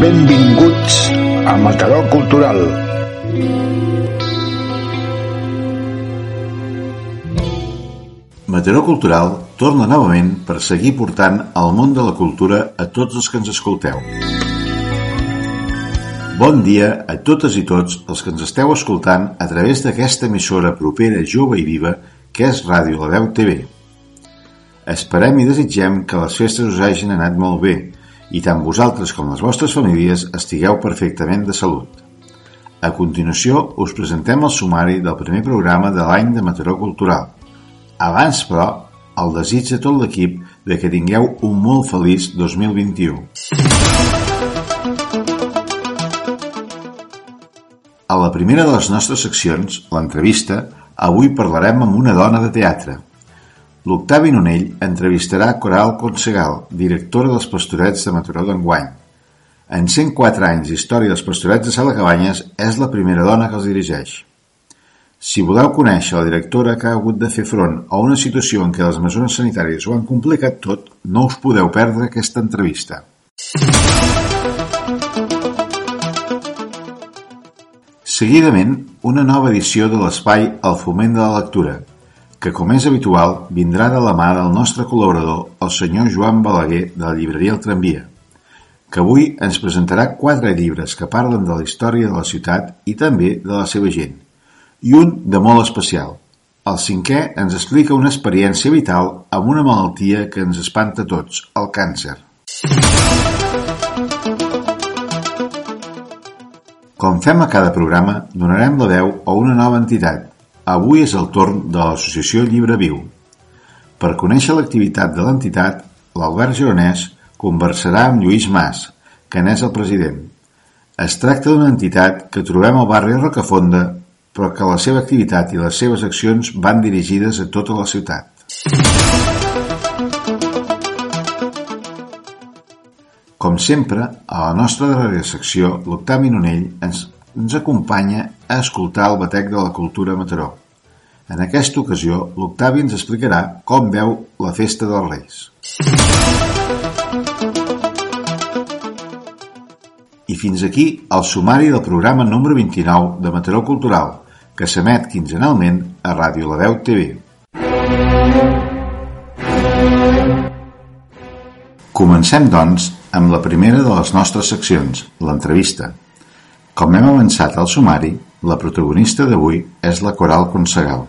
Benvinguts a Mataró Cultural. Mataró Cultural torna novament per seguir portant el món de la cultura a tots els que ens escolteu. Bon dia a totes i tots els que ens esteu escoltant a través d'aquesta emissora propera, jove i viva que és Ràdio La Veu TV. Esperem i desitgem que les festes us hagin anat molt bé i tant vosaltres com les vostres famílies estigueu perfectament de salut. A continuació us presentem el sumari del primer programa de l'any de Mataró Cultural. Abans, però, el desig de tot l'equip de que tingueu un molt feliç 2021. A la primera de les nostres seccions, l'entrevista, avui parlarem amb una dona de teatre, L'Octavi Nonell entrevistarà Coral Consegal, directora dels Pastorets de Mataró d'enguany. En 104 anys d'història dels Pastorets de Sala Cabanyes, és la primera dona que els dirigeix. Si voleu conèixer la directora que ha hagut de fer front a una situació en què les mesures sanitàries ho han complicat tot, no us podeu perdre aquesta entrevista. Seguidament, una nova edició de l'espai El foment de la lectura, que, com és habitual, vindrà de la mà del nostre col·laborador, el senyor Joan Balaguer, de la llibreria El Tramvia, que avui ens presentarà quatre llibres que parlen de la història de la ciutat i també de la seva gent, i un de molt especial. El cinquè ens explica una experiència vital amb una malaltia que ens espanta tots, el càncer. Com fem a cada programa, donarem la veu a una nova entitat, Avui és el torn de l'associació Llibre Viu. Per conèixer l'activitat de l'entitat, l'Albert Gironès conversarà amb Lluís Mas, que n'és el president. Es tracta d'una entitat que trobem al barri Rocafonda, però que la seva activitat i les seves accions van dirigides a tota la ciutat. Com sempre, a la nostra darrera secció, l'Octavi Nonell ens ens acompanya a escoltar el batec de la cultura Mataró. En aquesta ocasió, l'Octavi ens explicarà com veu la festa dels Reis. I fins aquí el sumari del programa número 29 de Mataró Cultural, que s'emet quinzenalment a Ràdio La Veu TV. Comencem, doncs, amb la primera de les nostres seccions, l'entrevista. Com hem avançat al sumari, la protagonista d'avui és la Coral Consegal,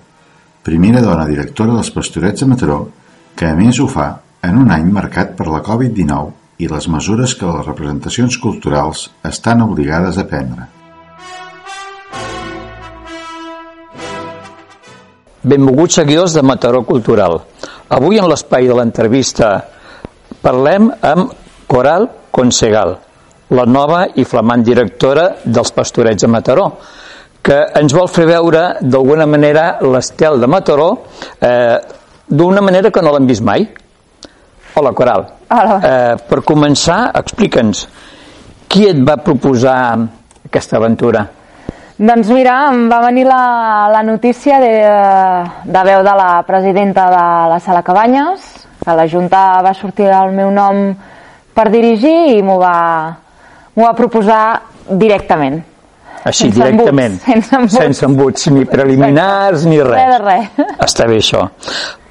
primera dona directora dels Pastorets de Mataró, que a més ho fa en un any marcat per la Covid-19 i les mesures que les representacions culturals estan obligades a prendre. Benvolguts seguidors de Mataró Cultural. Avui en l'espai de l'entrevista parlem amb Coral Consegal, la nova i flamant directora dels Pastorets de Mataró, que ens vol fer veure d'alguna manera l'estel de Mataró eh, d'una manera que no l'hem vist mai. Hola, Coral. Hola. Eh, per començar, explica'ns, qui et va proposar aquesta aventura? Doncs mira, em va venir la, la notícia de, de veu de la presidenta de la Sala Cabanyes, que la Junta va sortir el meu nom per dirigir i m'ho va, m'ho va proposar directament. Així, sense directament. Embuts, sense embuts. Sense embuts, ni preliminars, ni res. Res de res. Està bé, això.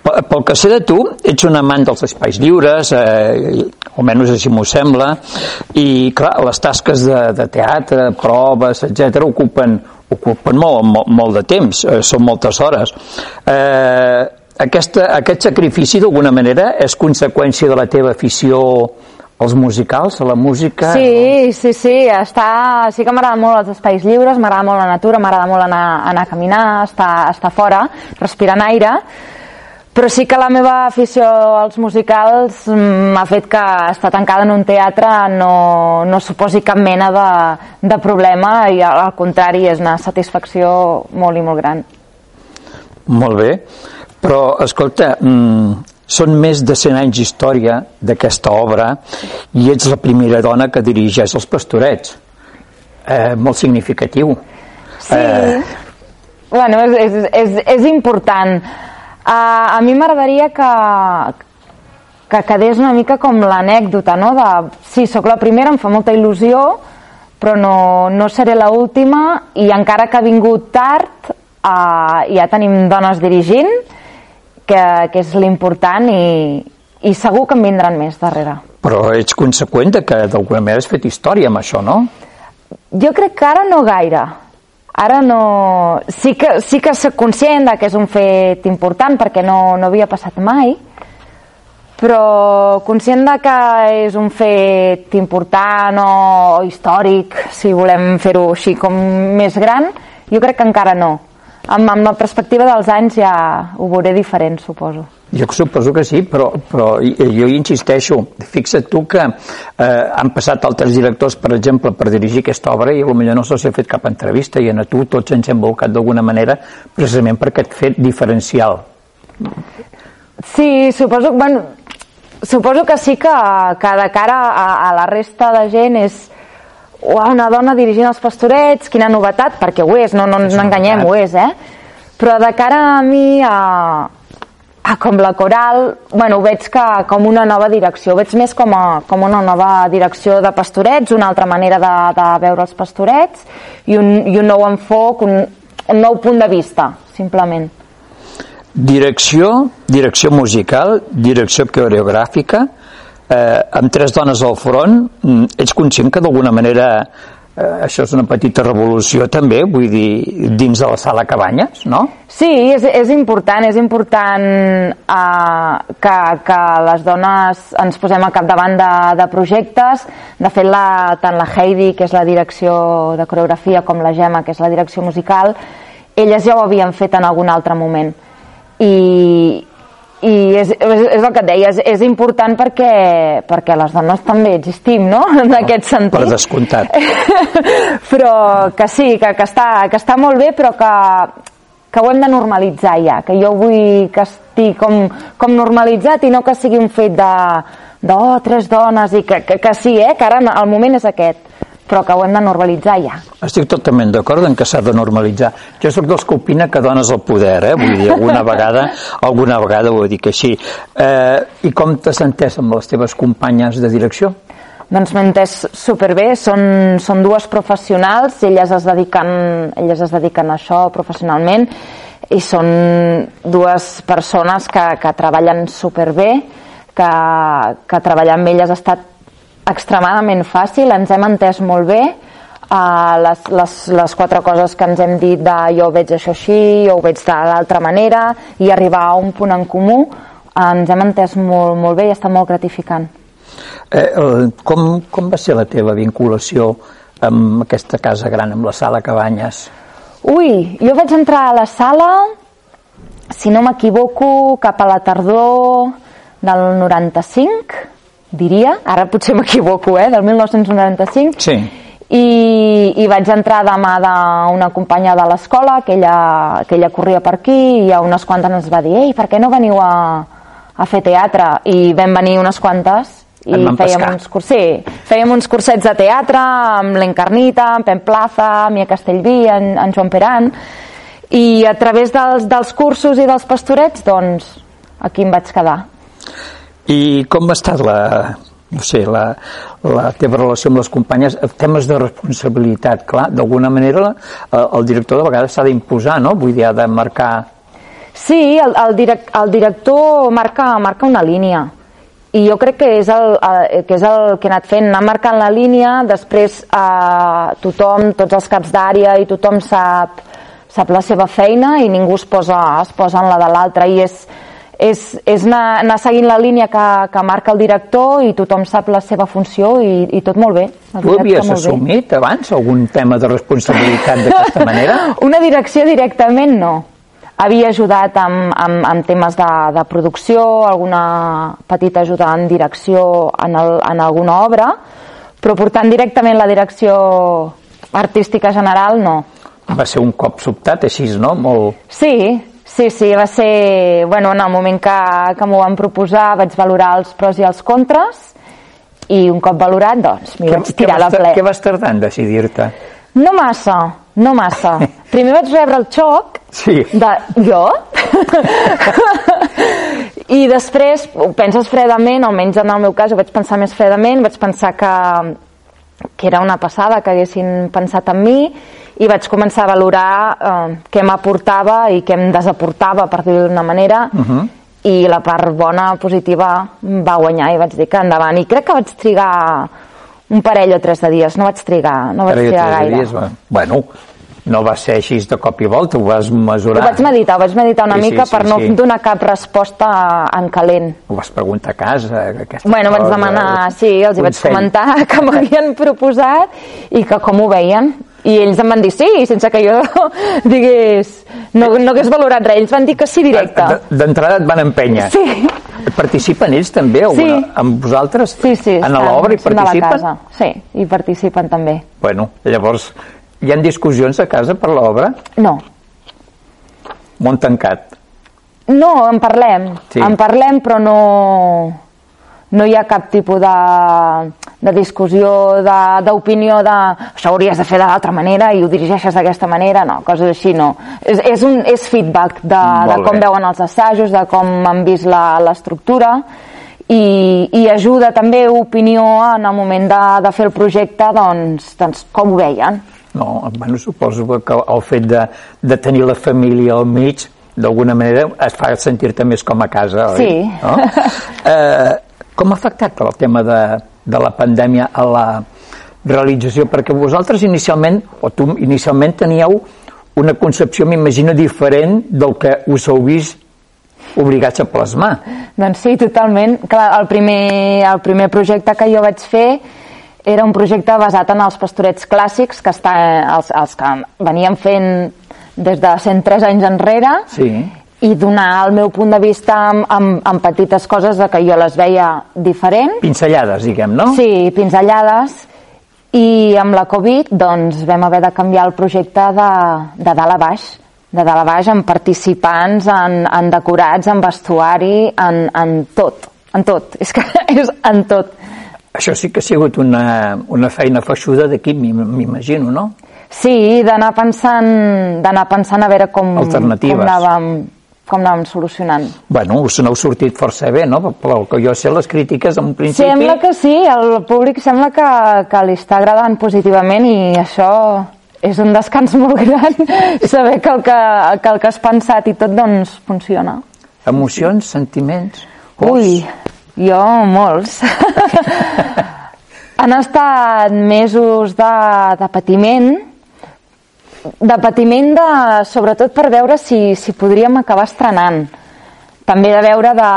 Pel que sé de tu, ets un amant dels espais lliures, eh, almenys així m'ho sembla, i clar, les tasques de, de teatre, proves, etc ocupen, ocupen molt, molt, molt de temps, eh, són moltes hores. Eh, aquesta, aquest sacrifici, d'alguna manera, és conseqüència de la teva afició als musicals, la música? Sí, sí, sí, està, sí que m'agrada molt els espais lliures, m'agrada molt la natura, m'agrada molt anar, anar a caminar, estar, estar fora, respirant aire, però sí que la meva afició als musicals mm, m'ha fet que estar tancada en un teatre no, no suposi cap mena de, de problema i al contrari és una satisfacció molt i molt gran. Molt bé, però escolta, mm, són més de 100 anys d'història d'aquesta obra i ets la primera dona que dirigeix els pastorets. Eh, molt significatiu. Sí, Eh. bueno, és, és, és, és important. Uh, a mi m'agradaria que, que quedés una mica com l'anècdota, no? De, sí, sóc la primera, em fa molta il·lusió, però no, no seré la última i encara que ha vingut tard eh, ja tenim dones dirigint, que, que és l'important i, i segur que en vindran més darrere. Però ets conseqüent de que d'alguna manera has fet història amb això, no? Jo crec que ara no gaire. Ara no... Sí que, sí que soc conscient de que és un fet important perquè no, no havia passat mai, però conscient de que és un fet important o, o històric, si volem fer-ho així com més gran, jo crec que encara no. Amb, amb la perspectiva dels anys ja ho veuré diferent, suposo. Jo suposo que sí, però, però jo hi insisteixo. Fixa't tu que eh, han passat altres directors, per exemple, per dirigir aquesta obra i potser no se'ls ha fet cap entrevista i a tu tots ens hem volcat d'alguna manera precisament per aquest fet diferencial. Sí, suposo, bueno, suposo que sí que, que de cara a, a la resta de gent és uau, una dona dirigint els pastorets, quina novetat, perquè ho és, no, no ens enganyem, ho és, eh? Però de cara a mi, a, Ah, com la coral, bueno, ho veig que, com una nova direcció, ho veig més com, a, com una nova direcció de pastorets, una altra manera de, de veure els pastorets i un, i un nou enfoc, un, un nou punt de vista, simplement. Direcció, direcció musical, direcció coreogràfica, eh, amb tres dones al front, mm, ets conscient que d'alguna manera eh, això és una petita revolució també, vull dir, dins de la sala Cabanyes, no? Sí, és, és important, és important eh, que, que les dones ens posem al capdavant de, de projectes. De fet, la, tant la Heidi, que és la direcció de coreografia, com la Gemma, que és la direcció musical, elles ja ho havien fet en algun altre moment. I, i és, és, és el que et deia, és, és important perquè, perquè les dones també existim, no?, en aquest sentit. Per descomptat. però que sí, que, que, està, que està molt bé, però que, que ho hem de normalitzar ja, que jo vull que estigui com, com normalitzat i no que sigui un fet de, de oh, tres dones, i que, que, que sí, eh, que ara el moment és aquest però que ho hem de normalitzar ja. Estic totalment d'acord en que s'ha de normalitzar. Jo sóc dels que opina que dones el poder, eh? vull dir, alguna vegada, alguna vegada ho dic així. Eh, I com t'has entès amb les teves companyes de direcció? Doncs m'he entès superbé, són, són dues professionals, elles es, dediquen, elles es dediquen a això professionalment i són dues persones que, que treballen superbé, que, que treballar amb elles ha estat extremadament fàcil, ens hem entès molt bé, uh, les, les, les quatre coses que ens hem dit de jo ho veig això així, jo ho veig de l'altra manera, i arribar a un punt en comú, uh, ens hem entès molt, molt bé i està molt gratificant. Eh, com, com va ser la teva vinculació amb aquesta casa gran, amb la sala Cabanyes? Ui, jo vaig entrar a la sala, si no m'equivoco, cap a la tardor del 95, diria, ara potser m'equivoco, eh, del 1995, sí. i, i vaig entrar de mà d'una companya de l'escola, que, ella, que ella corria per aquí, i a unes quantes ens va dir, ei, per què no veniu a, a fer teatre? I vam venir unes quantes, i fèiem uns, sí, fèiem uns cursets de teatre amb l'Encarnita, amb Pem Plaza, amb Mia Castellví, en, en Joan Peran, i a través dels, dels cursos i dels pastorets, doncs, aquí em vaig quedar. I com ha estat la, no sé, la, la teva relació amb les companyes, temes de responsabilitat, clar, d'alguna manera el, el director de vegades s'ha d'imposar, no? Vull dir, ha de marcar... Sí, el, el, direct, el director marca, marca una línia. I jo crec que és el, el, que és el que he anat fent, anar marcant la línia, després eh, tothom, tots els caps d'àrea i tothom sap, sap la seva feina i ningú es posa, es posa en la de l'altre. I és, és, és anar, anar seguint la línia que, que marca el director i tothom sap la seva funció i, i tot molt bé. Tu havies assumit bé. abans algun tema de responsabilitat d'aquesta manera? Una direcció directament no. Havia ajudat amb, amb, amb temes de, de producció, alguna petita ajuda en direcció en, el, en alguna obra, però portant directament la direcció artística general no. Va ser un cop sobtat així, no? Molt... Sí, Sí, sí, va ser... Bueno, en el moment que, que m'ho van proposar vaig valorar els pros i els contres i un cop valorat, doncs, m'hi vaig tirar de ple. Què vas tardar en decidir-te? No massa, no massa. Primer vaig rebre el xoc sí. de jo I després ho penses fredament, almenys en el meu cas ho vaig pensar més fredament, vaig pensar que, que era una passada que haguessin pensat en mi i vaig començar a valorar eh, què m'aportava i què em desaportava, per dir-ho d'una manera, uh -huh. i la part bona, positiva, va guanyar i vaig dir que endavant. I crec que vaig trigar un parell o tres de dies, no vaig trigar, no vaig Parell trigar gaire. dies, va. Bueno, no va ser així de cop i volta, ho vas mesurar. Ho vaig meditar, ho vaig meditar una Sí, sí, mica sí, per no sí. donar cap resposta en calent. Ho vas preguntar a casa, Bueno, vaig demanar, sí, els hi vaig comentar que m'havien proposat i que com ho veien. I ells em van dir sí, sense que jo digués, no, no hagués valorat res. Ells van dir que sí directe. De- D'entrada et van empènyer. Sí, Participen ells també? Alguna, Sí. Amb vosaltres? sí, sí. En l'obra hi la participen? Sí, hi participen també. Bueno, llavors, hi han discussions a casa per l'obra? No, Món tancat. no, en parlem. Sí. En parlem, però no, no hi ha cap tipus de, de discussió, d'opinió de, de això hauries de fer de l'altra manera i ho dirigeixes d'aquesta manera, no, coses així no. És, és, un, és feedback de, Molt de com bé. veuen els assajos, de com han vist la- l'estructura i, i ajuda també opinió en el moment de, de fer el projecte, doncs, doncs com ho veien. No, bueno, suposo que el fet de, de tenir la família al mig d'alguna manera et fa sentir-te més com a casa, oi? Sí. No? Eh, com ha afectat el tema de, de la pandèmia a la realització? Perquè vosaltres inicialment, o tu inicialment teníeu una concepció, m'imagino, diferent del que us heu vist obligats a plasmar. Doncs sí, totalment. Clar, el primer, el primer projecte que jo vaig fer era un projecte basat en els pastorets clàssics que està, els, els que veníem fent des de 103 anys enrere Sí. i donar el meu punt de vista amb, amb, amb petites coses de que jo les veia diferent Pincellades, diguem, no? Sí, pinzellades. I amb la Covid doncs, vam haver de canviar el projecte de, de dalt a baix, de dalt a baix, amb participants, en, en decorats, en vestuari, en, en tot, en tot. És que és en tot. Això sí que ha sigut una, una feina feixuda d'aquí, m'imagino, no? Sí, d'anar pensant, d'anar pensant a veure com, com, anàvem, com anàvem solucionant. Bueno, us n'heu sortit força bé, no? Però que jo sé, les crítiques en principi... Sembla que sí, al públic sembla que, que li està agradant positivament i això és un descans molt gran, saber que el que, que el que has pensat i tot doncs funciona. Emocions, sentiments... Ui, jo molts. Han estat mesos de, de patiment, de patiment de, sobretot per veure si, si podríem acabar estrenant. També de veure de,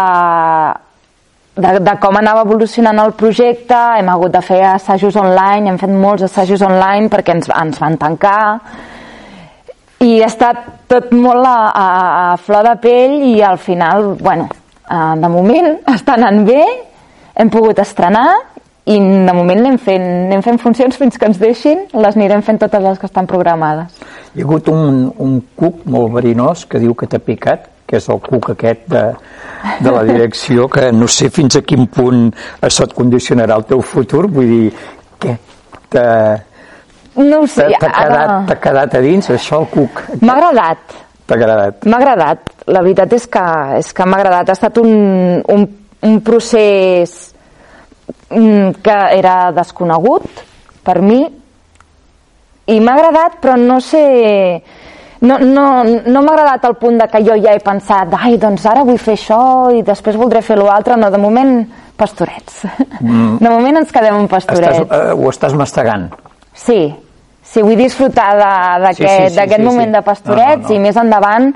de, de com anava evolucionant el projecte, hem hagut de fer assajos online, hem fet molts assajos online perquè ens, ens van tancar i ha estat tot molt a, a, a flor de pell i al final, bueno, eh, de moment està anant bé, hem pogut estrenar i de moment anem fent, anem fent funcions fins que ens deixin, les anirem fent totes les que estan programades. Hi ha hagut un, un cuc molt verinós que diu que t'ha picat, que és el cuc aquest de, de la direcció, que no sé fins a quin punt això et condicionarà el teu futur, vull dir, què? T'ha No sé, t'ha- ara... quedat, t'ha quedat a dins, això, el cuc? M'ha agradat, T'ha agradat? m'ha agradat. La veritat és que, és que m'ha agradat. Ha estat un, un, un procés mm, que era desconegut per mi i m'ha agradat, però no sé... No, no, no m'ha agradat al punt de que jo ja he pensat ai, doncs ara vull fer això i després voldré fer l'altre. No, de moment, pastorets. Mm. De moment ens quedem amb pastorets. Estàs, eh, ho estàs mastegant. Sí, sí, vull disfrutar de- d'aquest Sí, sí, sí, moment sí. de pastorets No, no, no. i més endavant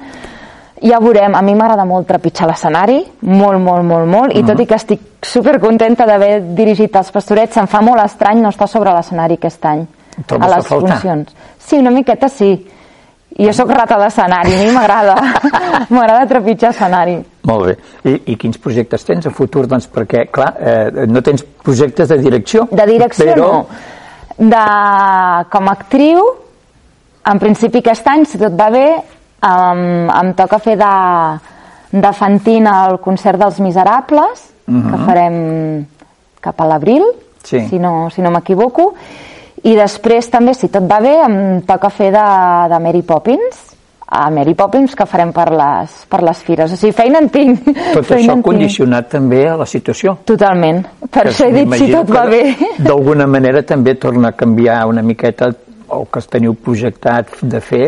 ja veurem, a mi m'agrada molt trepitjar l'escenari, molt, molt, molt, molt, i Mhm. tot i que estic supercontenta d'haver dirigit els pastorets, se'm fa molt estrany no estar sobre l'escenari aquest any, Trobes a les funcions. Sí, una miqueta sí. Jo sóc rata d'escenari, a mi m'agrada. m'agrada trepitjar escenari. Molt bé. I, I quins projectes tens a futur? Doncs perquè, clar, eh, no tens projectes de direcció. De direcció però... no. De, com a actriu, en principi aquest any, si tot va bé, em, em toca fer de, de Fantina al concert dels Miserables, que farem cap a l'abril, Sí. si no, si no m'equivoco, i després també, si tot va bé, em toca fer de, de Mary Poppins a Mary Poppins que farem per les, per les fires. O sigui, feina en tinc. Tot feina això en tinc. condicionat també a la situació. Totalment. Per Que això he dit si tot va bé. D'alguna manera també torna a canviar una miqueta el que teniu projectat de fer,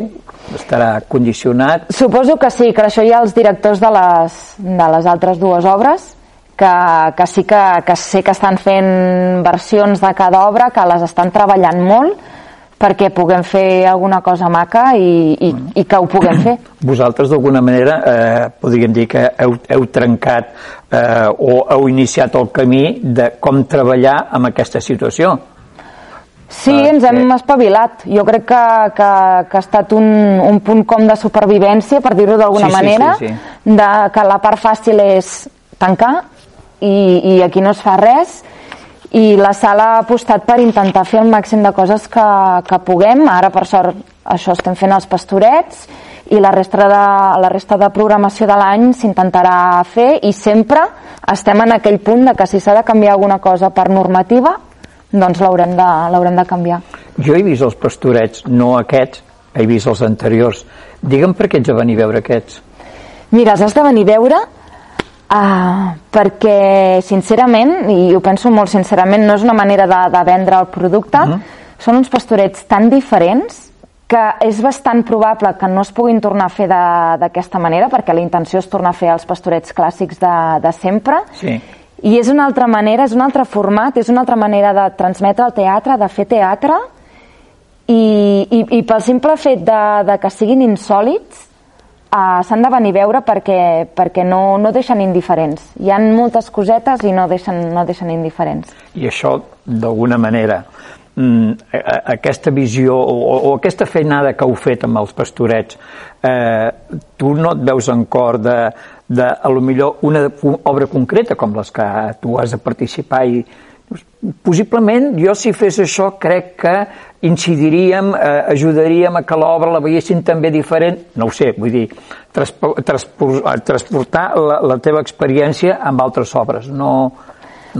estarà condicionat. Suposo que sí, que això hi ha els directors de les, de les altres dues obres que, que sí que, que sé que estan fent versions de cada obra, que les estan treballant molt perquè puguem fer alguna cosa maca i, i, i que ho puguem fer. Vosaltres d'alguna manera eh, podríem dir que heu, heu trencat eh, o heu iniciat el camí de com treballar amb aquesta situació. Sí, Ah, ens hem espavilat. Jo crec que, que, que ha estat un, un punt com de supervivència, per dir-ho d'alguna Sí, sí, manera, sí, de que la part fàcil és tancar i, i aquí no es fa res i la sala ha apostat per intentar fer el màxim de coses que, que puguem. Ara, per sort, això estem fent els pastorets i la resta de, la resta de programació de l'any s'intentarà fer i sempre estem en aquell punt de que si s'ha de canviar alguna cosa per normativa, doncs l'haurem de, l'haurem de canviar. Jo he vist els pastorets, no aquests, he vist els anteriors. Digue'm per què ets a venir a veure aquests. Mira, has de venir a veure uh, perquè, sincerament, i ho penso molt sincerament, no és una manera de, de vendre el producte, són uns pastorets tan diferents que és bastant probable que no es puguin tornar a fer d'aquesta manera, perquè la intenció és tornar a fer els pastorets clàssics de, de sempre, Sí. i és una altra manera, és un altre format, és una altra manera de transmetre el teatre, de fer teatre, i, i, i pel simple fet de, de que siguin insòlits, uh, s'han de venir a veure perquè, perquè no, no deixen indiferents. Hi han moltes cosetes i no deixen, no deixen indiferents. I això, d'alguna manera, mm, aquesta visió o, o aquesta feinada que heu fet amb els pastorets, eh, tu no et veus en cor de, de a lo millor una obra concreta com les que tu has de participar i possiblement jo si fes això crec que incidiríem, eh, ajudaríem a que l'obra la veiessin també diferent, no ho sé, vull dir, transpo, transpor, transportar la, la teva experiència amb altres obres, no,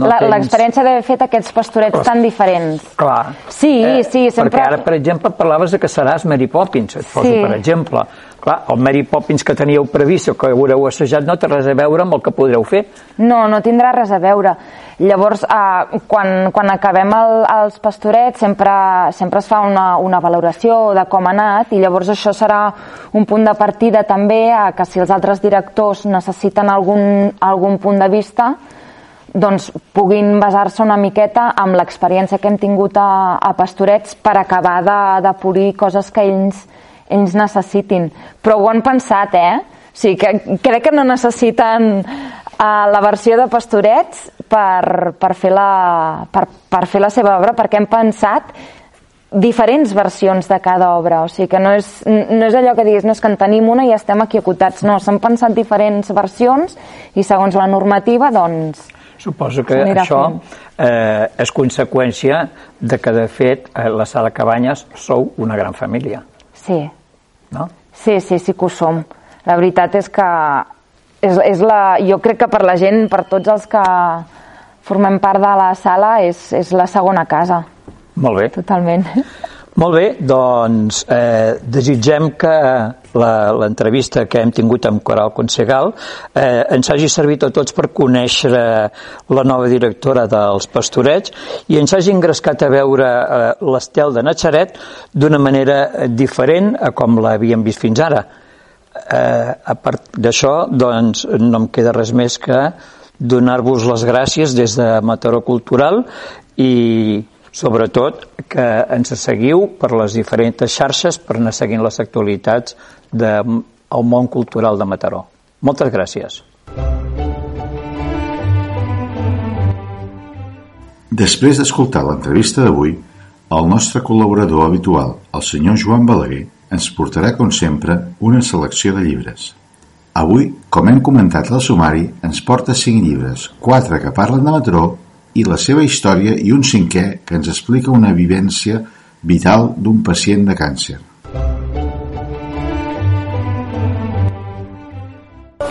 L'experiència d'haver fet aquests pastorets tan diferents. Clar. Sí, sí, sempre- Perquè ara, per exemple, parlaves de que seràs Mary Poppins, et poso Sí. per exemple. Clar, el Mary Poppins que teníeu previst o que haureu assajat no té res a veure amb el que podreu fer. No, no tindrà res a veure. Llavors, eh, quan, quan acabem el, els pastorets sempre, sempre es fa una, una valoració de com ha anat i llavors això serà un punt de partida també a que si els altres directors necessiten algun, algun punt de vista doncs puguin basar-se una miqueta amb l'experiència que hem tingut a, a Pastorets per acabar de, de polir coses que ells, ells necessitin. Però ho han pensat, eh? O sigui, que crec que no necessiten uh, la versió de Pastorets per, per, fer la, per, per fer la seva obra, perquè hem pensat diferents versions de cada obra, o sigui que no és, no és allò que diguis, no és que en tenim una i estem aquí acotats, no, s'han pensat diferents versions i segons la normativa, doncs, Suposo que això eh, és conseqüència de que, de fet, a la sala Cabanyes sou una gran família, sí, no? sí, sí, sí que ho som. La veritat és que és, és la, jo crec que per la gent, per tots els que formem part de la sala, és, és la segona casa, Molt bé. totalment. Molt bé, doncs eh, desitgem que l'entrevista que hem tingut amb Coral Consegal eh, ens hagi servit a tots per conèixer la nova directora dels Pastorets i ens hagi engrescat a veure eh, l'estel de Natzaret d'una manera eh, diferent a com l'havíem vist fins ara. Eh, a part d'això, doncs, no em queda res més que donar-vos les gràcies des de Mataró Cultural i sobretot que ens seguiu per les diferents xarxes per anar seguint les actualitats del món cultural de Mataró. Moltes gràcies. Després d'escoltar l'entrevista d'avui, el nostre col·laborador habitual, el senyor Joan Balaguer, ens portarà, com sempre, una selecció de llibres. Avui, com hem comentat al sumari, ens porta cinc llibres, quatre que parlen de Mataró i la seva història i un cinquè que ens explica una vivència vital d'un pacient de càncer.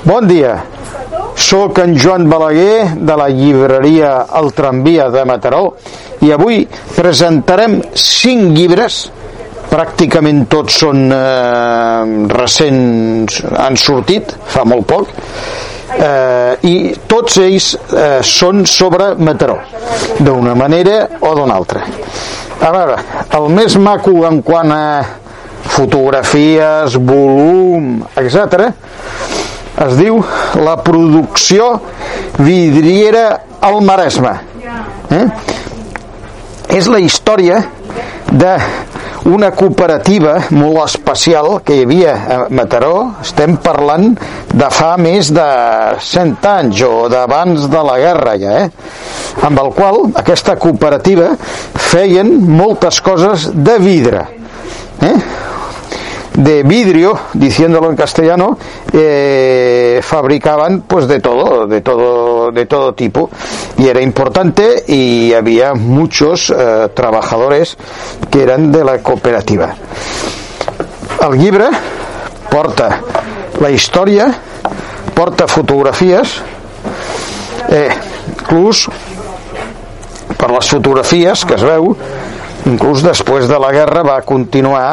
Bon dia, sóc en Joan Balaguer de la llibreria El Tramvia de Mataró i avui presentarem cinc llibres. Pràcticament tots són eh, recents, han sortit fa molt poc, eh, i tots ells eh, són sobre Mataró, d'una manera o d'una altra. A veure, el més maco en quant a fotografies, volum, etc., es diu la producció vidriera al Maresme. Eh? És la història de una cooperativa molt especial que hi havia a Mataró, estem parlant de fa més de 100 anys o d'abans de la guerra ja, eh? amb el qual aquesta cooperativa feien moltes coses de vidre. Eh? De vidrio, diciéndolo en castellano, eh, fabricaban pues de todo, de todo, de todo tipo y era importante y había muchos eh, trabajadores que eran de la cooperativa. El porta la història, porta fotografies, eh, inclús per les fotografies que es veu inclús després de la guerra va continuar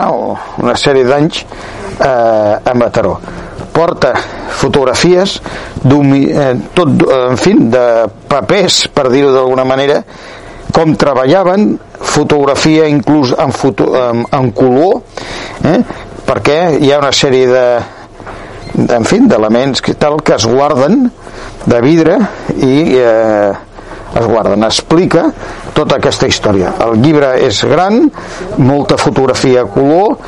una sèrie d'anys eh, a Mataró porta fotografies eh, tot, en fi, de papers per dir-ho d'alguna manera com treballaven fotografia inclús en, foto, en, en color eh? perquè hi ha una sèrie de en fi, d'elements que tal que es guarden de vidre i eh, es guarden. Explica tota aquesta història. El llibre és gran, molta fotografia a color,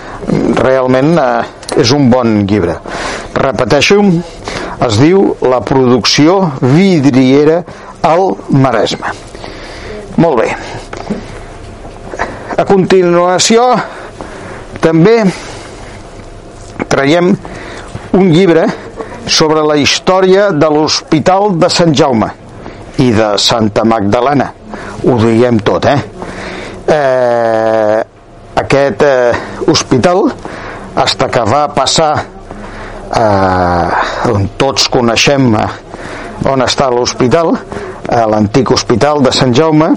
realment eh, és un bon llibre. Repeteixo, es diu La producció vidriera al Maresme. Molt bé. A continuació, també traiem un llibre sobre la història de l'Hospital de Sant Jaume i de Santa Magdalena ho diguem tot eh? eh aquest eh, hospital hasta que va passar eh, on tots coneixem eh, on està l'hospital eh, l'antic hospital de Sant Jaume eh,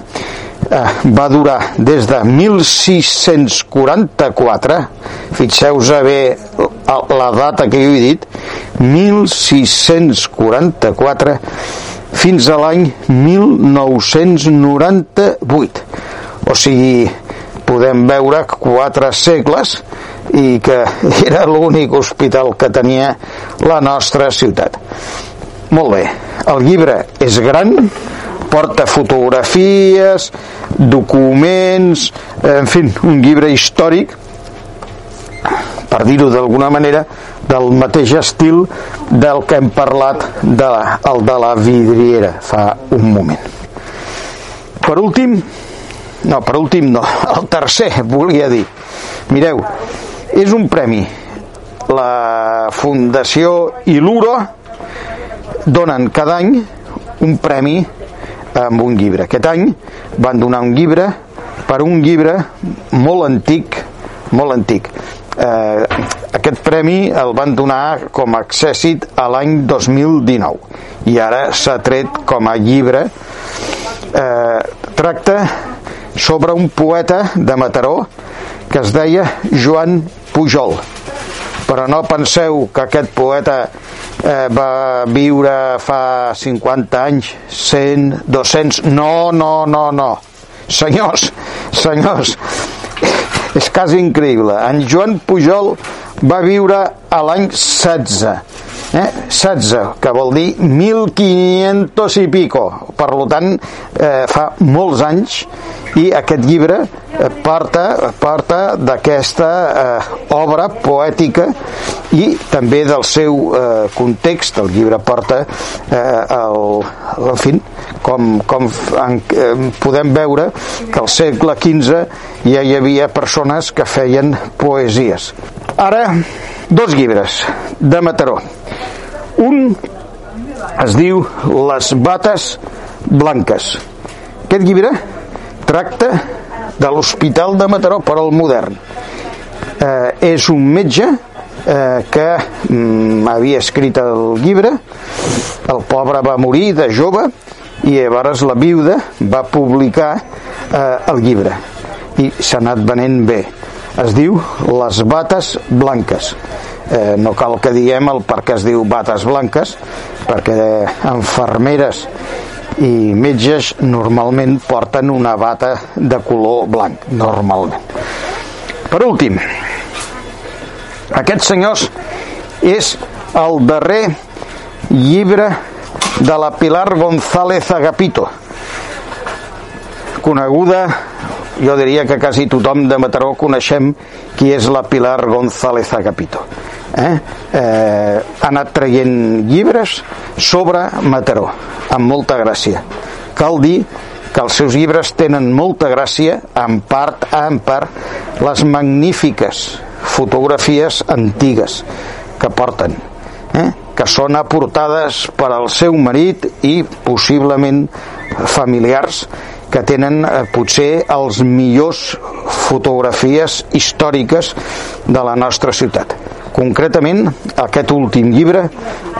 va durar des de 1644 fixeu-vos bé la data que jo he dit 1644 fins a l'any 1998 o sigui podem veure quatre segles i que era l'únic hospital que tenia la nostra ciutat. Molt bé, el llibre és gran porta fotografies documents en fi, un llibre històric per dir-ho d'alguna manera del mateix estil del que hem parlat de el de la vidriera fa un moment. Per últim no, per últim no, el tercer volia dir. Mireu, és un premi. La Fundació Iluro donen cada any un premi amb un llibre. Aquest any van donar un llibre per un llibre molt antic molt antic. Eh, aquest premi el van donar com a accèssit a l'any 2019 i ara s'ha tret com a llibre eh, tracta sobre un poeta de Mataró que es deia Joan Pujol. Però no penseu que aquest poeta eh, va viure fa 50 anys 100, 200 no, no, no, no senyors, senyors és quasi increïble. En Joan Pujol va viure a l'any 16 eh? 16, que vol dir 1500 i pico per tant eh, fa molts anys i aquest llibre eh, porta, porta d'aquesta eh, obra poètica i també del seu eh, context. El llibre porta eh, el, en fi, com, com en, eh, podem veure que al segle XV ja hi havia persones que feien poesies. Ara dos llibres de Mataró. Un es diu Les bates blanques. Aquest llibre tracta de l'Hospital de Mataró per al modern. Eh, és un metge eh, que mm, havia escrit el llibre el pobre va morir de jove i llavors la viuda va publicar eh, el llibre. I s'ha anat venent bé. Es diu Les bates blanques. Eh, no cal que diguem el per què es diu bates blanques, perquè enfermeres i metges normalment porten una bata de color blanc, normalment. Per últim, aquest senyors és el darrer llibre de la Pilar González Agapito, coneguda, jo diria que quasi tothom de Mataró coneixem qui és la Pilar González Agapito. Eh? Eh, ha anat traient llibres sobre Mataró, amb molta gràcia. Cal dir que els seus llibres tenen molta gràcia, en part, en part, les magnífiques fotografies antigues que porten, eh? que són aportades per al seu marit i possiblement familiars que tenen eh, potser els millors fotografies històriques de la nostra ciutat. Concretament, aquest últim llibre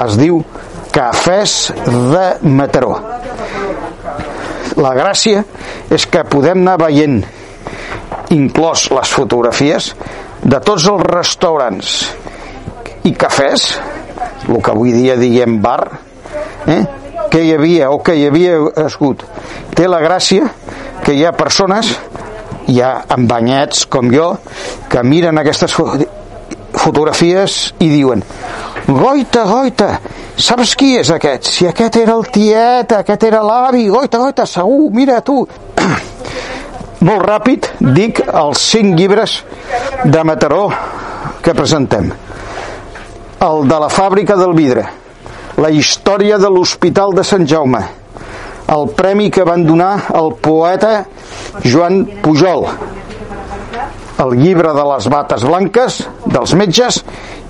es diu Cafès de Mataró. La gràcia és que podem anar veient, inclòs les fotografies, de tots els restaurants i cafès, el que avui dia diem bar, eh? Que hi havia o que hi havia escut. Té la gràcia que hi ha persones, hi ha embanyats com jo, que miren aquestes fotografies i diuen Goita, goita, saps qui és aquest? Si aquest era el tiet, aquest era l'avi, goita, goita, segur, mira tu. Molt ràpid, dic els cinc llibres de Mataró que presentem. El de la fàbrica del vidre, la història de l'Hospital de Sant Jaume, el premi que van donar al poeta Joan Pujol, el llibre de les bates blanques dels metges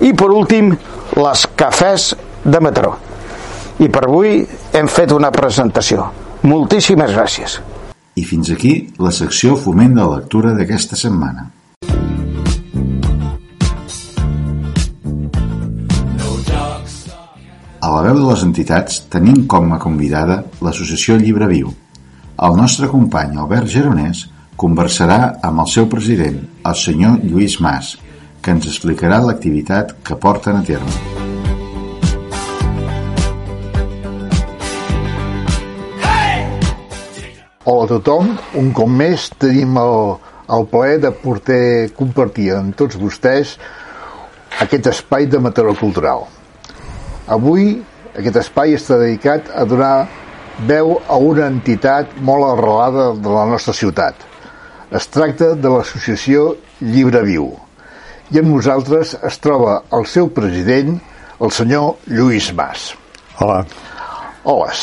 i per últim les cafès de Mataró. I per avui hem fet una presentació. Moltíssimes gràcies. I fins aquí la secció Foment de lectura d'aquesta setmana. A la veu de les entitats tenim com a convidada l'associació Llibre Viu. El nostre company Albert Geronès conversarà amb el seu president, el senyor Lluís Mas, que ens explicarà l'activitat que porten a terme. Hola a tothom, un cop més tenim el, el plaer de portar, compartir amb tots vostès aquest espai de Mataró Cultural. Avui aquest espai està dedicat a donar veu a una entitat molt arrelada de la nostra ciutat. Es tracta de l'associació Llibre Viu. I amb nosaltres es troba el seu president, el senyor Lluís Mas. Hola. Hola.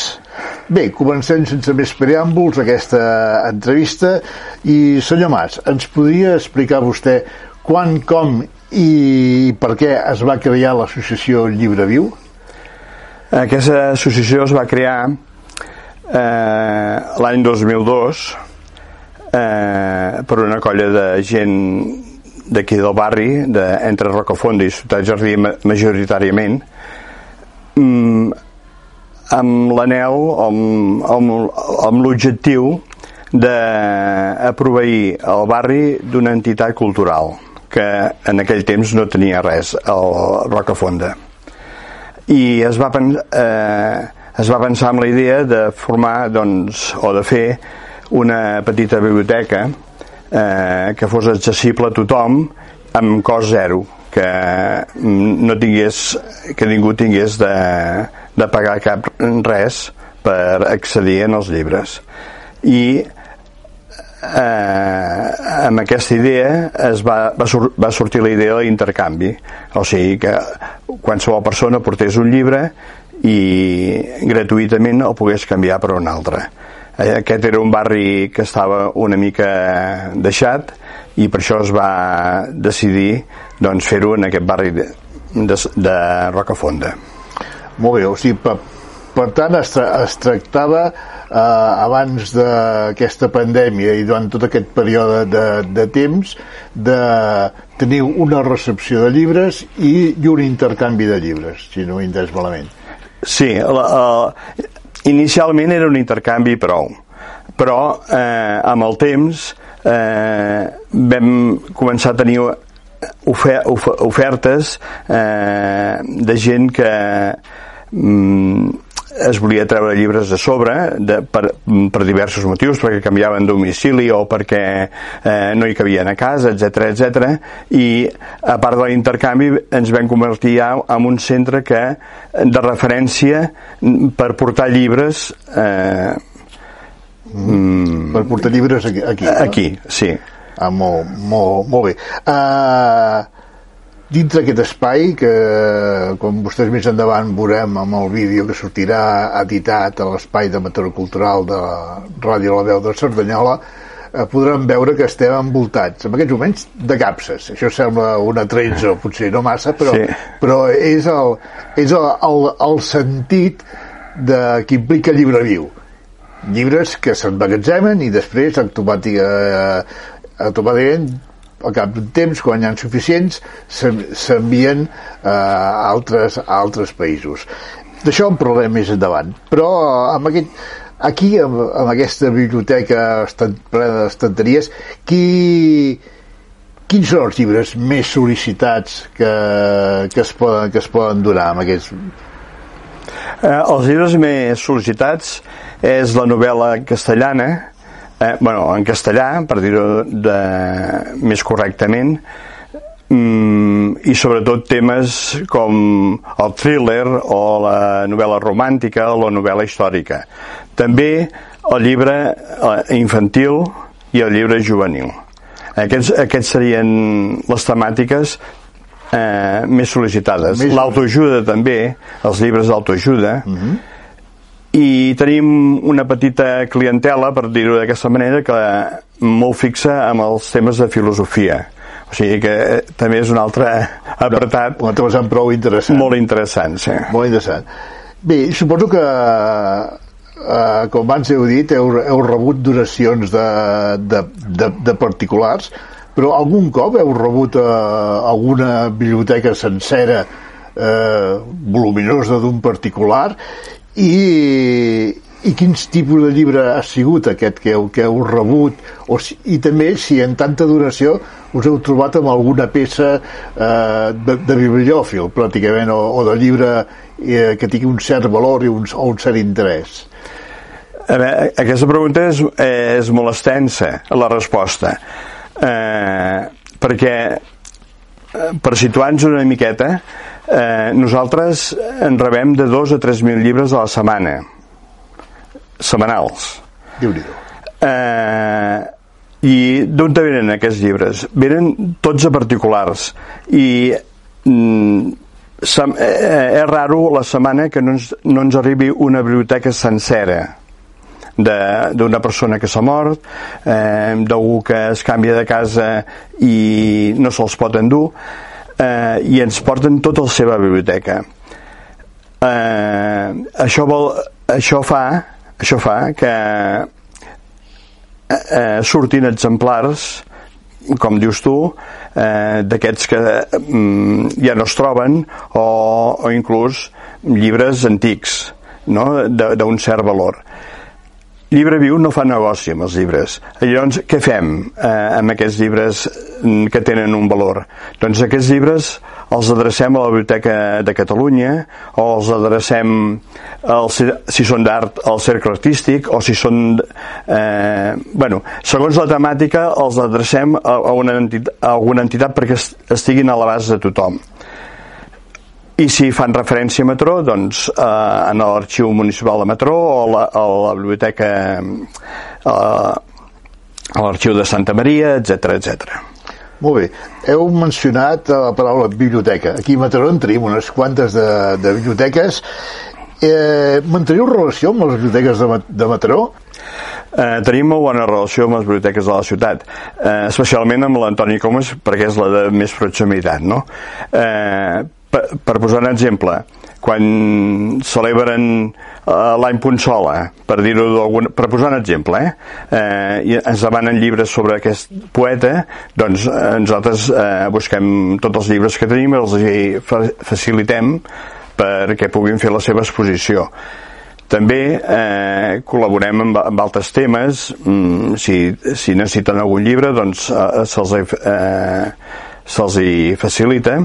Bé, comencem sense més preàmbuls aquesta entrevista i senyor Mas, ens podria explicar vostè quan, com i per què es va crear l'associació Llibre Viu? Aquesta associació es va crear eh, l'any 2002 eh, per una colla de gent d'aquí del barri, de, entre Rocafonda i Ciutat Jardí majoritàriament, mm, amb l'anel, amb, amb, amb l'objectiu de proveir el barri d'una entitat cultural que en aquell temps no tenia res, el Rocafonda. I es va, eh, es va pensar amb la idea de formar doncs, o de fer una petita biblioteca eh, que fos accessible a tothom amb cost zero que no tingués que ningú tingués de, de pagar cap res per accedir en els llibres. I eh, amb aquesta idea es va, va, sur va sortir la idea de l'intercanvi. O sigui que qualsevol persona portés un llibre i gratuïtament el pogués canviar per un altre. Eh, aquest era un barri que estava una mica deixat i per això es va decidir doncs, fer-ho en aquest barri de, de, de Rocafonda molt bé, o sigui, per, tant es, tra es tractava eh, abans d'aquesta pandèmia i durant tot aquest període de, de temps de tenir una recepció de llibres i, i un intercanvi de llibres, si no ho entès malament. Sí, la, la, inicialment era un intercanvi prou, però eh, amb el temps eh, vam començar a tenir ofer ofertes eh, de gent que mm, es volia treure llibres de sobre de, per, per diversos motius, perquè canviaven domicili o perquè eh, no hi cabien a casa, etc etc. i a part de l'intercanvi ens vam convertir ja en un centre que de referència per portar llibres eh, mm, per portar llibres aquí, aquí, no? aquí sí ah, molt, molt, molt bé uh, dintre aquest espai que com vostès més endavant veurem amb el vídeo que sortirà editat a l'espai de Cultural de Ràdio La Veu de Cerdanyola eh, podran veure que estem envoltats en aquests moments de capses això sembla una 13 potser no massa però, sí. però és, el, és el, el, el sentit de, que implica llibre viu llibres que s'emmagatzemen i després automàtica, eh, automàticament al cap d'un temps, quan hi ha suficients, s'envien eh, a, altres, a altres països. D'això en parlarem més endavant. Però eh, amb aquest, aquí, amb, amb aquesta biblioteca estant, plena d'estanteries, qui, quins són els llibres més sol·licitats que, que, es, poden, que es poden donar amb aquests... Eh, els llibres més sol·licitats és la novel·la castellana, eh, bueno, en castellà, per dir-ho més correctament, mm, i sobretot temes com el thriller o la novel·la romàntica o la novel·la històrica. També el llibre eh, infantil i el llibre juvenil. Aquests, aquests serien les temàtiques eh, més sol·licitades. L'autoajuda també, els llibres d'autoajuda, uh mhm. -huh i tenim una petita clientela, per dir-ho d'aquesta manera, que molt fixa amb els temes de filosofia. O sigui que eh, també és un altre apartat. Un altre vessant prou interessant. Molt interessant, sí. Molt interessant. Bé, suposo que, eh, com abans heu dit, heu, heu rebut donacions de, de, de, de particulars, però algun cop heu rebut eh, alguna biblioteca sencera eh, voluminosa d'un particular i, i quins tipus de llibre ha sigut aquest que heu, que heu rebut? O si, i també si en tanta duració us heu trobat amb alguna peça eh, de, de bibliòfil pràcticament o, o de llibre eh, que tingui un cert valor i un, o un cert interès. A veure, aquesta pregunta és, és molt extensa la resposta. Eh, perquè eh, per situar-nos una miqueta eh, nosaltres en rebem de 2 a 3.000 llibres a la setmana. Setmanals. Déu nhi eh, i d'on te venen aquests llibres? venen tots a particulars. I mm, eh, és raro la setmana que no ens, no ens arribi una biblioteca sencera d'una persona que s'ha mort, eh, d'algú que es canvia de casa i no se'ls pot endur eh, i ens porten tota la seva biblioteca. Eh, això, vol, això, fa, això fa que eh, eh, surtin exemplars com dius tu, eh, d'aquests que mm, ja no es troben o, o inclús llibres antics no? d'un cert valor. Llibre Viu no fa negoci amb els llibres. Llavors, què fem eh, amb aquests llibres mm, que tenen un valor? Doncs aquests llibres els adrecem a la Biblioteca de Catalunya o els adrecem, al, si són d'art, al cercle artístic o si són... Eh, bueno, segons la temàtica els adrecem a, una entitat, a alguna entitat perquè estiguin a l'abast de tothom i si fan referència a Matró doncs eh, en l'arxiu municipal de Matró o la, a la biblioteca eh, a l'arxiu de Santa Maria, etc etc. Molt bé. Heu mencionat la paraula biblioteca. Aquí a Mataró en tenim unes quantes de, de biblioteques. Eh, manteniu relació amb les biblioteques de, de Mataró? Eh, tenim molt bona relació amb les biblioteques de la ciutat, eh, especialment amb l'Antoni Comas perquè és la de més proximitat, no? Eh, per, per posar un exemple, quan celebren eh, l'any Punsola, per dir-ho per posar un exemple, eh? eh? i ens demanen llibres sobre aquest poeta, doncs eh, nosaltres eh, busquem tots els llibres que tenim els facilitem perquè puguin fer la seva exposició. També eh, col·laborem amb, amb altres temes, mm, si, si necessiten algun llibre doncs eh, se'ls eh, se hi facilita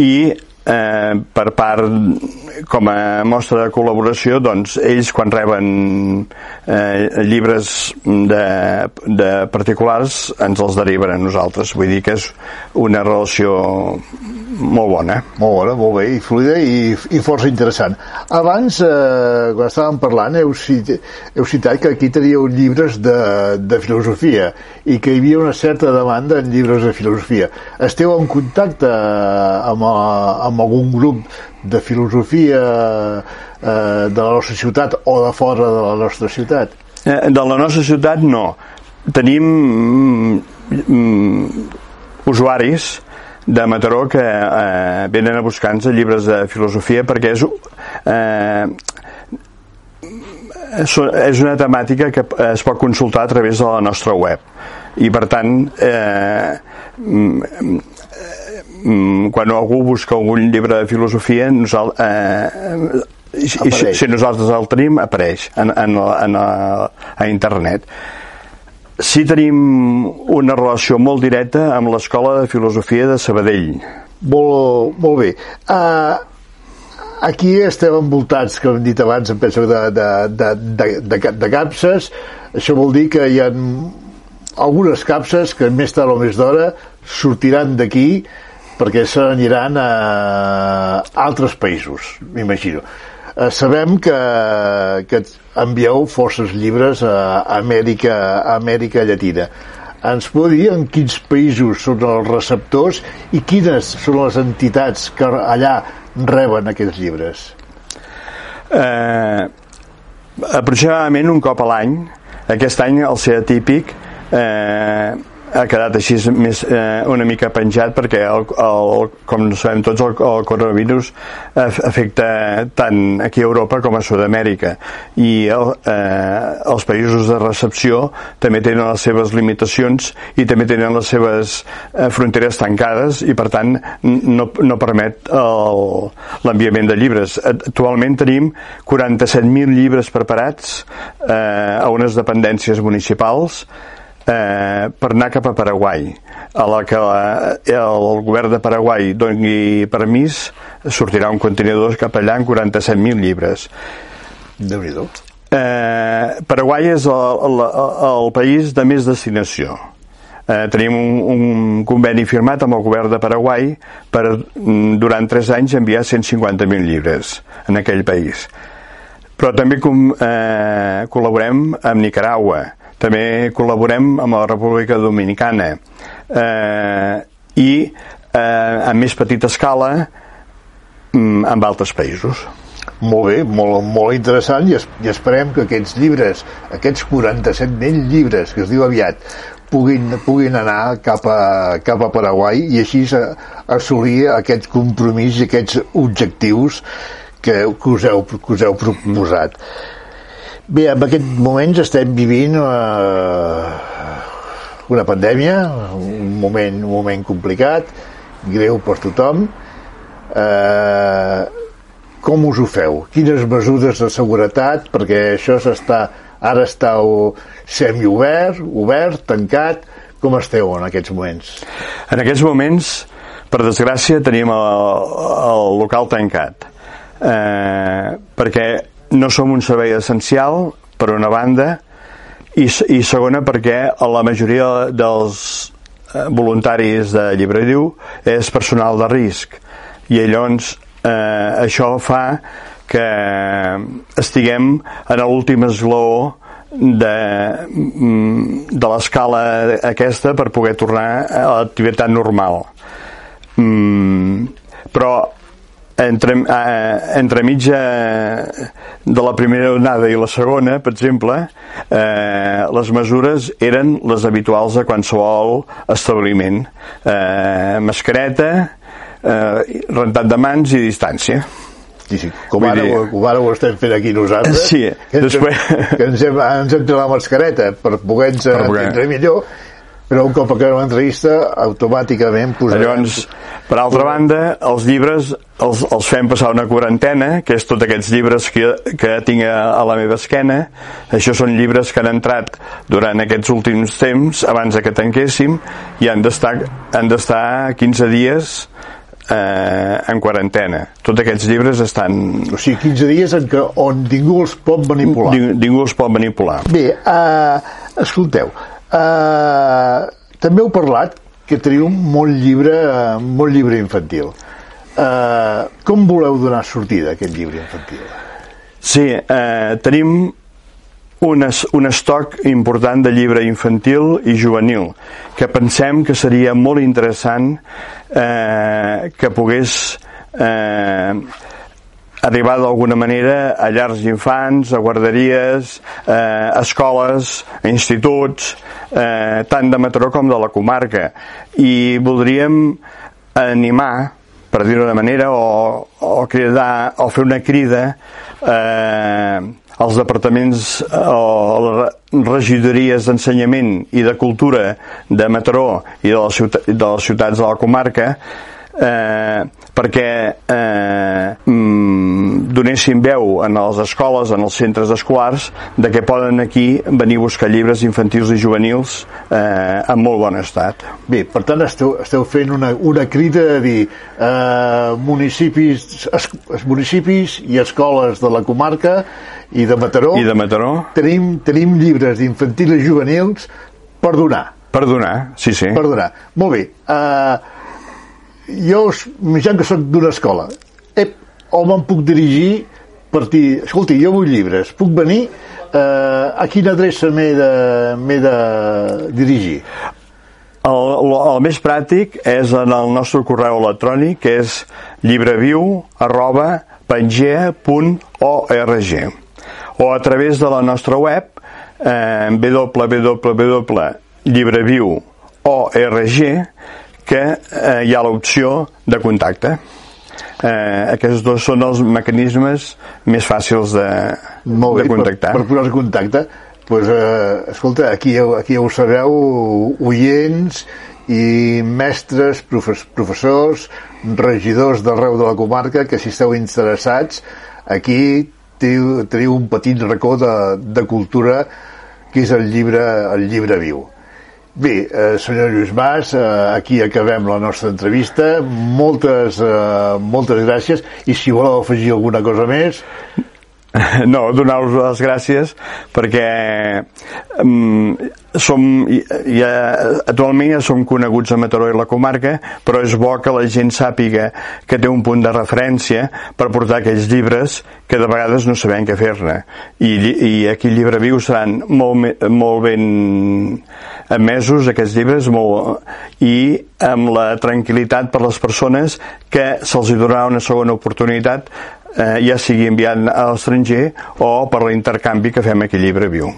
i eh, per part com a mostra de col·laboració doncs ells quan reben eh, llibres de, de particulars ens els deriven a nosaltres. Vull dir que és una relació molt bona. Molt bona, molt bé, i fluida i, i força interessant. Abans, eh, quan estàvem parlant heu, cit, heu citat que aquí teníeu llibres de, de filosofia i que hi havia una certa demanda en llibres de filosofia. Esteu en contacte amb, amb algun grup de filosofia eh, de la nostra ciutat o de fora de la nostra ciutat? Eh, de la nostra ciutat no. Tenim mm, mm, usuaris de Mataró que eh, venen a buscar-nos llibres de filosofia perquè és eh, és una temàtica que es pot consultar a través de la nostra web i per tant eh, mm, quan algú busca algun llibre de filosofia nosaltres, eh, i, i si, si nosaltres el tenim apareix en, en, en, a, a internet. Sí tenim una relació molt directa amb l'Escola de Filosofia de Sabadell. Molt, molt bé. Uh, aquí estem envoltats, com hem dit abans, em penso, de, de, de, de, de, de capses. Això vol dir que hi ha algunes capses que més tard o més d'hora sortiran d'aquí perquè se n'aniran a altres països, m'imagino. Eh, sabem que, que envieu forces llibres a Amèrica, a Amèrica Llatina. Ens pot dir en quins països són els receptors i quines són les entitats que allà reben aquests llibres? Eh, aproximadament un cop a l'any. Aquest any, el ser atípic, eh, ha quedat així més, eh, una mica penjat perquè el, el, com sabem tots el, el coronavirus afecta tant aquí a Europa com a Sud-amèrica. I el, eh, els països de recepció també tenen les seves limitacions i també tenen les seves eh, fronteres tancades i per tant no, no permet l'enviament de llibres. Actualment tenim 47.000 llibres preparats eh, a unes dependències municipals eh, per anar cap a Paraguai a la que la, el govern de Paraguai doni permís sortirà un contenidor cap allà amb 47.000 llibres. Déu nhi eh, Paraguai és el, el, el país de més destinació. Eh, tenim un, un conveni firmat amb el govern de Paraguai per mm, durant 3 anys enviar 150.000 llibres en aquell país. Però també com, eh, col·laborem amb Nicaragua també col·laborem amb la República Dominicana eh, i eh, a més petita escala mm, amb altres països. Molt bé, molt, molt interessant i, es, i esperem que aquests llibres, aquests 47.000 llibres que es diu aviat, puguin, puguin anar cap a, cap a Paraguai i així assolir aquest compromís i aquests objectius que, que, us, heu, que us heu proposat. Bé, en aquest moments estem vivint uh, una pandèmia, un moment, un moment complicat, greu per tothom. Uh, com us ho feu? Quines mesures de seguretat? Perquè això s'està ara està semi-obert, obert, tancat. Com esteu en aquests moments? En aquests moments, per desgràcia, tenim el, el local tancat. Eh, perquè no som un servei essencial, per una banda, i, i segona perquè la majoria dels eh, voluntaris de Llibrediu és personal de risc. I llavors eh, això fa que estiguem en l'últim esglaó de, mm, de l'escala aquesta per poder tornar a l'activitat normal. Mm, però entre, eh, entre mitja de la primera onada i la segona, per exemple, eh, les mesures eren les habituals a qualsevol establiment. Eh, mascareta, eh, rentat de mans i distància. Sí, sí, com ara, dir... com ara ho estem fent aquí nosaltres, sí, que, ens, després... que ens hem, ens hem tret la mascareta per poder-nos poder... entendre millor, però un cop acabem l'entrevista automàticament posarem... Llavors, Per altra banda, els llibres els, els fem passar una quarantena, que és tots aquests llibres que, que tinc a, a la meva esquena. Això són llibres que han entrat durant aquests últims temps, abans que tanquéssim, i han d'estar han d'estar 15 dies eh, en quarantena. Tots aquests llibres estan... O sigui, 15 dies en què on ningú els pot manipular. Ningú, ningú els pot manipular. Bé, uh, escolteu, uh, també heu parlat que teniu molt llibre, uh, molt llibre infantil. Uh, com voleu donar sortida a aquest llibre infantil? Sí, eh, tenim un, es, un estoc important de llibre infantil i juvenil que pensem que seria molt interessant eh, que pogués eh, arribar d'alguna manera a llars d'infants, a guarderies, eh, a escoles, a instituts, eh, tant de Mataró com de la comarca. I voldríem animar, per dir-ho d'una manera, o, o cridar, o fer una crida eh, els departaments o les regidories d'ensenyament i de cultura de Mataró i de les, de les ciutats de la comarca eh, perquè eh, mm, donessin veu en les escoles, en els centres escolars, de que poden aquí venir a buscar llibres infantils i juvenils eh, en molt bon estat. Bé, per tant, esteu, esteu fent una, una crida a dir eh, municipis, es, municipis i escoles de la comarca i de Mataró, I de Mataró tenim, tenim llibres d'infantils i juvenils per donar. per donar, sí, sí. Per donar. Molt bé. Uh, jo, mitjan que sóc d'una escola, ep, o me'n puc dirigir per dir, escolti, jo vull llibres, puc venir? Uh, a quina adreça m'he de, de dirigir? El, el, el més pràctic és en el nostre correu electrònic, que és llibreviu arroba pangea.org o a través de la nostra web eh, www.llibreviu.org que eh, hi ha l'opció de contacte. Eh, aquests dos són els mecanismes més fàcils de, Molt bé, de contactar. Per, per posar en contacte, pues, eh, escolta, aquí, aquí ja ho sabeu, oients i mestres, profes, professors, regidors d'arreu de la comarca, que si esteu interessats, aquí teniu, teniu un petit racó de, de cultura que és el llibre, el llibre viu. Bé, eh, senyor Lluís Mas, eh, aquí acabem la nostra entrevista. Moltes, eh, moltes gràcies i si voleu afegir alguna cosa més... No, donar-vos les gràcies perquè um, som, ja, actualment ja som coneguts a Mataró i la comarca, però és bo que la gent sàpiga que té un punt de referència per portar aquells llibres que de vegades no sabem què fer-ne. I, I aquí Llibre Viu seran molt, molt ben emesos aquests llibres molt, i amb la tranquil·litat per les persones que se'ls donarà una segona oportunitat eh, ja sigui enviat a l'estranger o per l'intercanvi que fem aquí a Llibre Viu.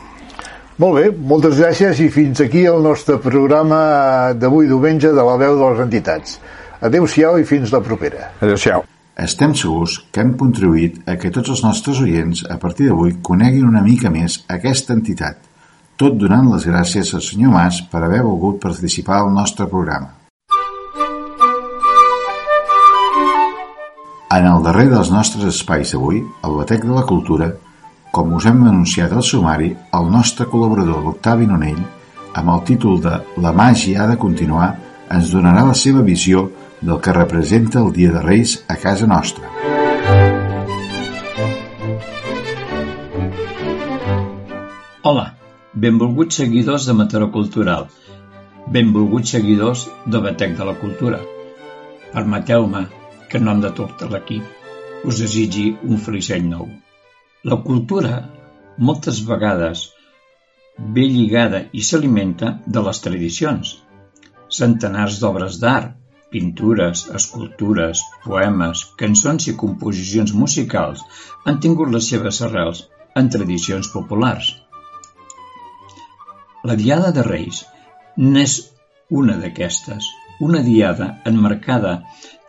Molt bé, moltes gràcies i fins aquí el nostre programa d'avui diumenge de la veu de les entitats. Adéu-siau i fins la propera. Adéu-siau. Estem segurs que hem contribuït a que tots els nostres oients a partir d'avui coneguin una mica més aquesta entitat, tot donant les gràcies al senyor Mas per haver volgut participar al nostre programa. En el darrer dels nostres espais avui, al Batec de la Cultura, com us hem anunciat al sumari, el nostre col·laborador l'Octavi Nonell, amb el títol de La màgia ha de continuar, ens donarà la seva visió del que representa el Dia de Reis a casa nostra. Hola, benvolguts seguidors de Mataró Cultural, benvolguts seguidors de Batec de la Cultura. Permeteu-me que en nom de tot l'equip us desitgi un feliç any nou. La cultura, moltes vegades, ve lligada i s'alimenta de les tradicions. Centenars d'obres d'art, pintures, escultures, poemes, cançons i composicions musicals han tingut les seves arrels en tradicions populars. La Diada de Reis n'és una d'aquestes, una diada enmarcada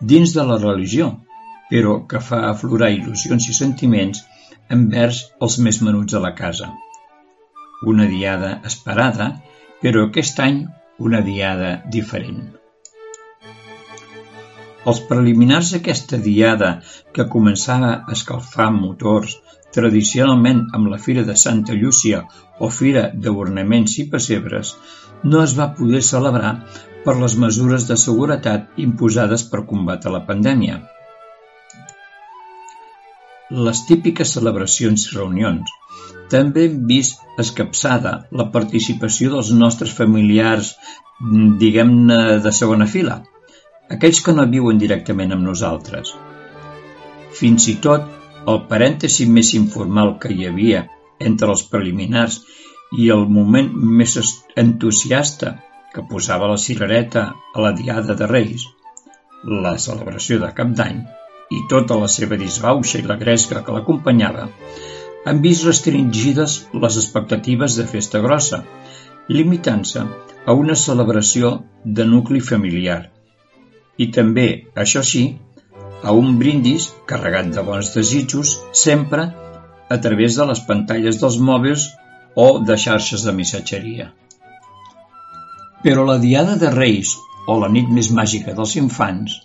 dins de la religió, però que fa aflorar il·lusions i sentiments envers els més menuts de la casa. Una diada esperada, però aquest any una diada diferent. Els preliminars d'aquesta diada, que començava a escalfar motors, tradicionalment amb la Fira de Santa Llúcia o Fira d'Ornaments i Pessebres, no es va poder celebrar per les mesures de seguretat imposades per combatre la pandèmia. Les típiques celebracions i reunions també hem vist escapçada la participació dels nostres familiars, diguem-ne, de segona fila, aquells que no viuen directament amb nosaltres. Fins i tot, el parèntesi més informal que hi havia entre els preliminars i el moment més entusiasta que posava la cirereta a la Diada de Reis, la celebració de Cap d'Any, i tota la seva disbauxa i la gresca que l'acompanyava, han vist restringides les expectatives de festa grossa, limitant-se a una celebració de nucli familiar i també, això sí, a un brindis carregat de bons desitjos sempre a través de les pantalles dels mòbils o de xarxes de missatgeria. Però la Diada de Reis o la nit més màgica dels infants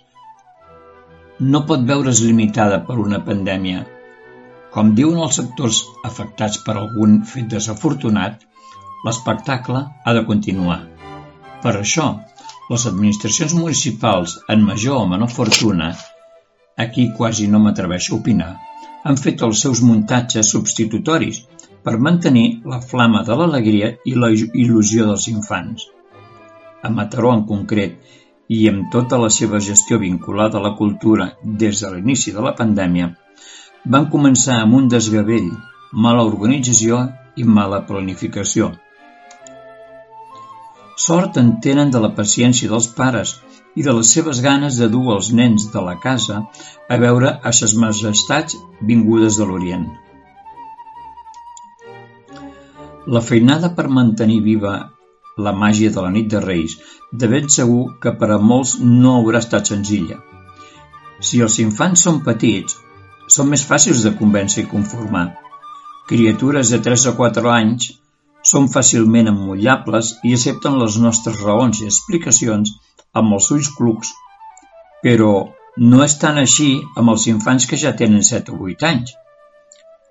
no pot veure's limitada per una pandèmia. Com diuen els sectors afectats per algun fet desafortunat, l'espectacle ha de continuar. Per això, les administracions municipals, en major o menor fortuna, aquí quasi no m'atreveixo a opinar, han fet els seus muntatges substitutoris per mantenir la flama de l'alegria i la il·lusió dels infants. A Mataró en concret, i amb tota la seva gestió vinculada a la cultura des de l'inici de la pandèmia, van començar amb un desgavell, mala organització i mala planificació, Sort en tenen de la paciència dels pares i de les seves ganes de dur els nens de la casa a veure a ses majestats vingudes de l'Orient. La feinada per mantenir viva la màgia de la nit de Reis de ben segur que per a molts no haurà estat senzilla. Si els infants són petits, són més fàcils de convèncer i conformar. Criatures de 3 o 4 anys són fàcilment emmollables i accepten les nostres raons i explicacions amb els ulls clucs, però no és tan així amb els infants que ja tenen 7 o 8 anys.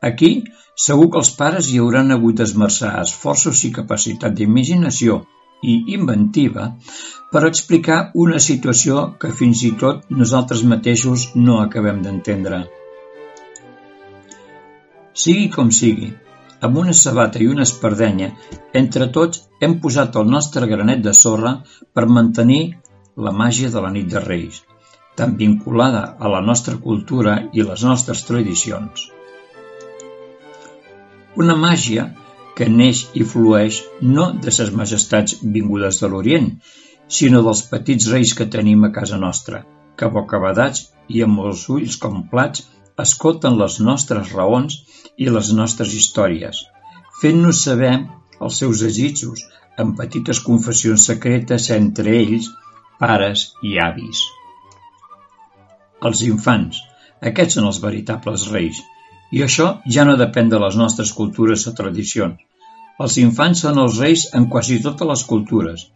Aquí segur que els pares hi hauran hagut d'esmerçar esforços i capacitat d'imaginació i inventiva per explicar una situació que fins i tot nosaltres mateixos no acabem d'entendre. Sigui com sigui, amb una sabata i una espardenya, entre tots hem posat el nostre granet de sorra per mantenir la màgia de la nit de Reis, tan vinculada a la nostra cultura i les nostres tradicions. Una màgia que neix i flueix no de ses majestats vingudes de l'Orient, sinó dels petits reis que tenim a casa nostra, que bocabadats i amb els ulls com plats escolten les nostres raons i les nostres històries, fent-nos saber els seus desitjos en petites confessions secretes entre ells, pares i avis. Els infants, aquests són els veritables reis, i això ja no depèn de les nostres cultures o tradicions. Els infants són els reis en quasi totes les cultures,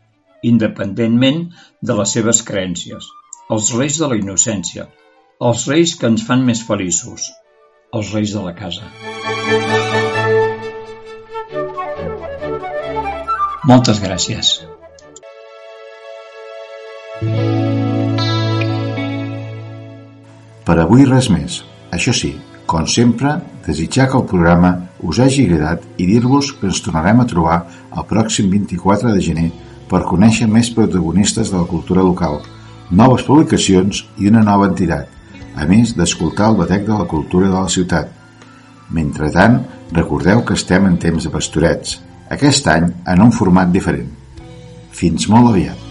independentment de les seves creences. Els reis de la innocència, els reis que ens fan més feliços, els reis de la casa. Moltes gràcies. Per avui res més. Això sí, com sempre, desitjar que el programa us hagi agradat i dir-vos que ens tornarem a trobar el pròxim 24 de gener per conèixer més protagonistes de la cultura local, noves publicacions i una nova entitat, a més d'escoltar el batec de la cultura de la ciutat. Mentrestant, recordeu que estem en temps de pastorets, aquest any en un format diferent. Fins molt aviat.